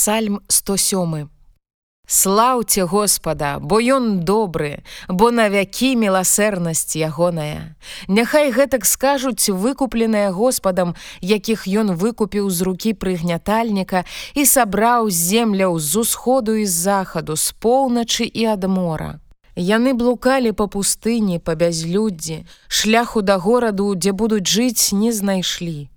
Псальм 107. Слаўце Господа, бо ён добры, бо на вякі міласэрнасць ягоная. Няхай гэтак скажуць выкупленыя Господам, якіх ён выкупіў з рукі прыгнятальніка і сабраў земляў з усходу і з захаду, з поўначы і ад мора. Яны блукалі па пустыні, па бязлюддзі, шляху да гораду, дзе будуць жыць, не знайшлі.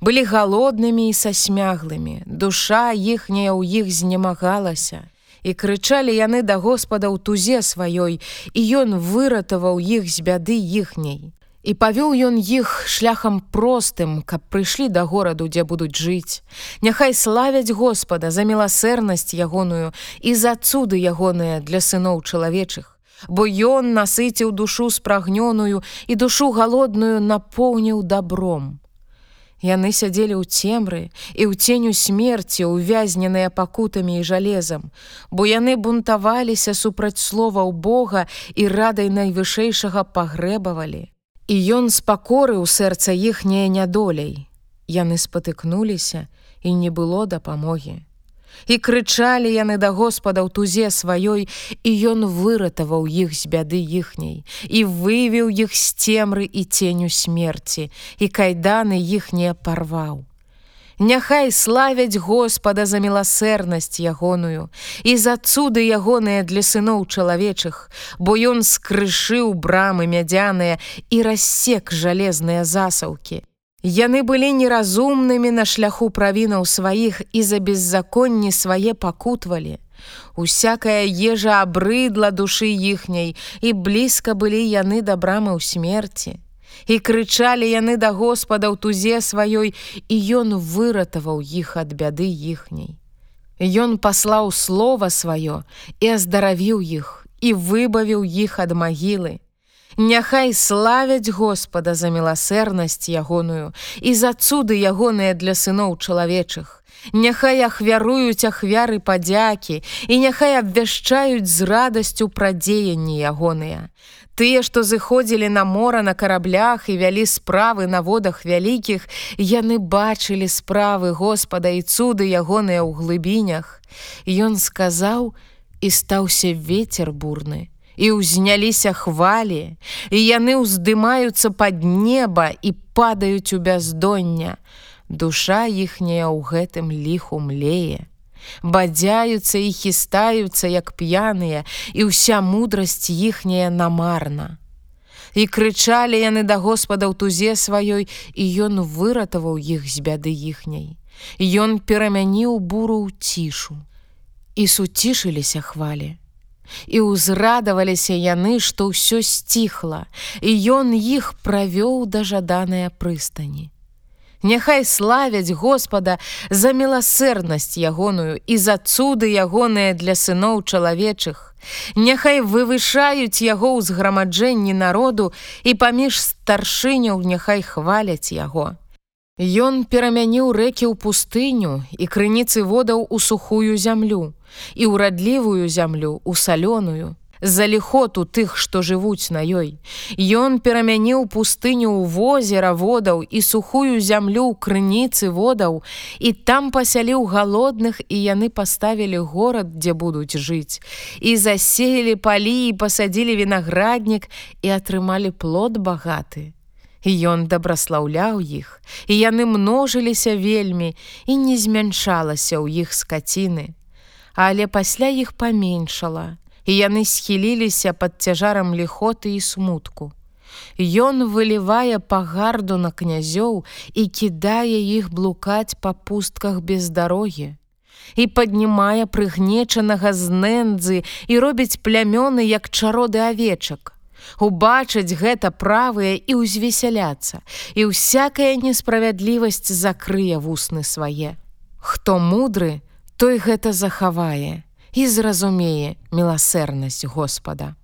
Былі галоднымі і са смяглымі, душа іхняя ў іх знемагалася і крычалі яны да Господа ў тузе сваёй, і ён выратаваў іх з бяды іхняй. І павёў ён іх шляхам простым, каб прыйшлі да гораду, дзе будуць жыць. Няхай славяць Господа за міласэрнасць ягоную і за цуды ягоныя для сыноў чалавечых. Бо ён насыціў душу спрагнёную і душу галодную напоўніў добром. Яны сядзелі ў цемры і ў ценю смерці увязненыя пакутамі і жалезам, бо яны бунтаваліся супраць словаў Бога і радай найвышэйшага пагрэбавалі. І ён спакорыў сэрца іхняе нядоляй. Яны спатыкнуліся і не было дапамогі. І крычалі яны да Господа ў тузе сваёй, і ён выратаваў іх з бяды іхняй, і вывеў іх з цемры і ценю смерці, і кайданы іхнія парваў. Няхай славяць Господа за міласэрнасць ягоную і за цуды ягоныя для сыноў чалавечых, бо ён скрышыў брамы мядзяныя і рассек жалезныя засаўкі. Яны былі неразумнымі на шляху правінаў сваіх і за беззаконні свае пакутвалі. Усякая ежа абрыдла душы іхняй, і блізка былі яны да брамы ў смерці. І крычалі яны да Господа ў тузе сваёй, і ён выратаваў іх ад бяды іхняй. Ён паслаў слова сваё і аздаравіў іх і выбавіў іх ад магілы. Няхай славяць Господа за міласэрнасць ягоную і за цуды ягоныя для сыноў чалавечых. Няхай ахвяруюць ахвяры падзякі і няхай абвяшчаюць з радасцю пра дзеянні ягоныя. Тыя, што зыходзілі на мора на караблях і вялі справы на водах вялікіх, яны бачылі справы Господа і цуды ягоныя ў глыбінях. Ён сказаў і стаўся ветер бурны і ўзняліся хвалі, і яны ўздымаюцца пад неба і падаюць у бяздоння. Душа іхняя ў гэтым ліху млее. Бадзяюцца і хістаюцца, як п'яныя, і ўся мудрасць іхняя намарна. І крычалі яны да Господа ў тузе сваёй, і ён выратаваў іх з бяды іхняй. Ён перамяніў буру ў цішу. І суцішыліся хвалі і ўзрадаваліся яны, што ўсё сціхла, і ён іх правёў да жаданыя прыстані. Няхай славяць Господа за міласэрнасць ягоную і за цуды ягоныя для сыноў чалавечых. Няхай вывышаюць яго ўзграмаджэнні народу і паміж старшыняў няхай хваляць яго. Ён перамяніў рэкі ў пустыню і крыніцы водаў у сухую зямлю і ўрадлівую зямлю у салёную, з-за ліхоту тых, што жывуць на ёй. Ён перамяніў пустыню ў возера водаў і сухую зямлю ў крыніцы водаў, і там пасяліў галодных і яны паставілі горад, дзе будуць жыць. І засеялі палі і пасадзілі вінаграднік і атрымалі плод багаты. Ён дабраслаўляў іх, і яны множыліся вельмі і не змяншалася ў іх скаціны. Але пасля іх паменшала, і яны схіліліся пад цяжарам ліхоты і смутку. Ён вылівае пагарду на князёў і кідае іх блукаць па пустках без дарогі. І паднімае прыгнечанага з нэндзы і робіць плямёны як чароды авечак убачаць гэта правыя і ўзвесяляцца, і ўсякая несправядлівасць закрые вусны свае. Хто мудры, той гэта захавае і зразумее міласэрнасць Господа.